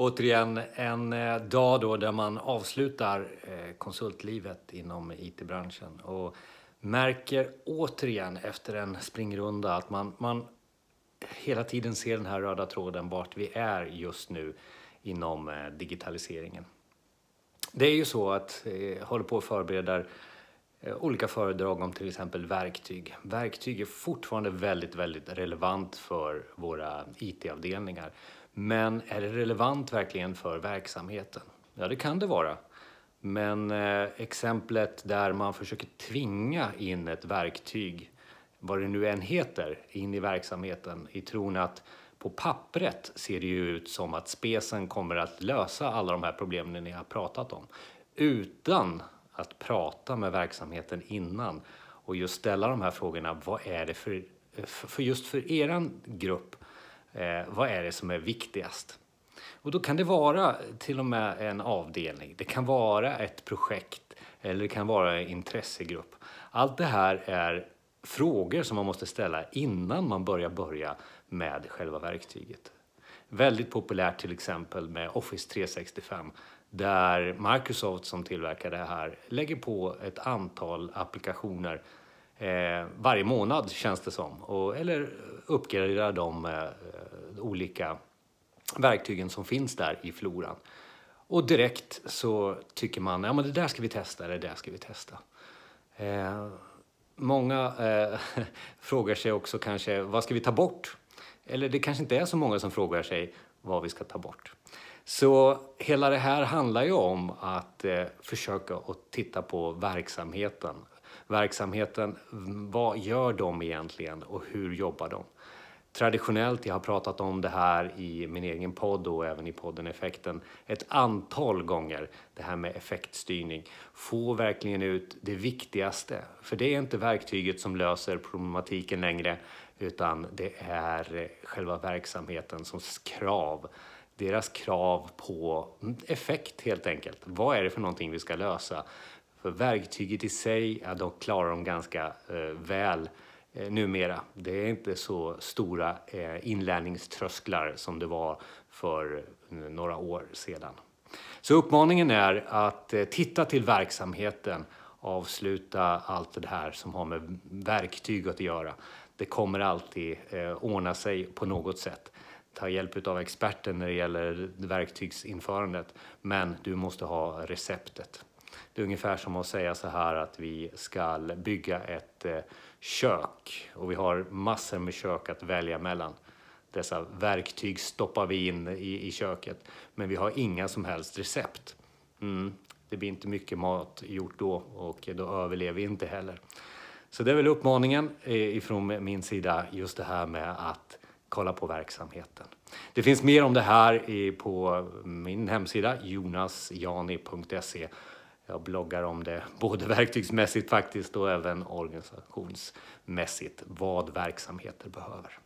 Återigen en eh, dag då där man avslutar eh, konsultlivet inom IT-branschen och märker återigen efter en springrunda att man, man hela tiden ser den här röda tråden vart vi är just nu inom eh, digitaliseringen. Det är ju så att jag håller på och förbereder olika föredrag om till exempel verktyg. Verktyg är fortfarande väldigt, väldigt relevant för våra IT-avdelningar. Men är det relevant verkligen för verksamheten? Ja, det kan det vara. Men eh, exemplet där man försöker tvinga in ett verktyg, vad det nu än heter, in i verksamheten i tron att på pappret ser det ju ut som att spesen kommer att lösa alla de här problemen ni har pratat om utan att prata med verksamheten innan och just ställa de här frågorna. Vad är det för, för just för eran grupp? Eh, vad är det som är viktigast? Och då kan det vara till och med en avdelning. Det kan vara ett projekt eller det kan vara en intressegrupp. Allt det här är frågor som man måste ställa innan man börjar börja med själva verktyget. Väldigt populärt till exempel med Office 365 där Microsoft som tillverkar det här lägger på ett antal applikationer eh, varje månad känns det som. Och, eller uppgradera de eh, olika verktygen som finns där i floran. Och direkt så tycker man ja det där ska vi testa, det där ska vi testa. Eh, många eh, frågar sig också kanske vad ska vi ta bort? Eller det kanske inte är så många som frågar sig vad vi ska ta bort. Så hela det här handlar ju om att eh, försöka att titta på verksamheten. Verksamheten, vad gör de egentligen och hur jobbar de? Traditionellt, jag har pratat om det här i min egen podd och även i podden Effekten ett antal gånger, det här med effektstyrning. Få verkligen ut det viktigaste, för det är inte verktyget som löser problematiken längre utan det är eh, själva verksamheten som krav deras krav på effekt helt enkelt. Vad är det för någonting vi ska lösa? För verktyget i sig, ja, de klarar de ganska eh, väl eh, numera. Det är inte så stora eh, inlärningströsklar som det var för eh, några år sedan. Så uppmaningen är att eh, titta till verksamheten, avsluta allt det här som har med verktyg att göra. Det kommer alltid eh, ordna sig på något sätt ta hjälp av experten när det gäller verktygsinförandet. Men du måste ha receptet. Det är ungefär som att säga så här att vi ska bygga ett eh, kök och vi har massor med kök att välja mellan. Dessa verktyg stoppar vi in i, i köket, men vi har inga som helst recept. Mm, det blir inte mycket mat gjort då och då överlever vi inte heller. Så det är väl uppmaningen eh, ifrån min sida, just det här med att kolla på verksamheten. Det finns mer om det här på min hemsida jonasjani.se. Jag bloggar om det både verktygsmässigt faktiskt och även organisationsmässigt, vad verksamheter behöver.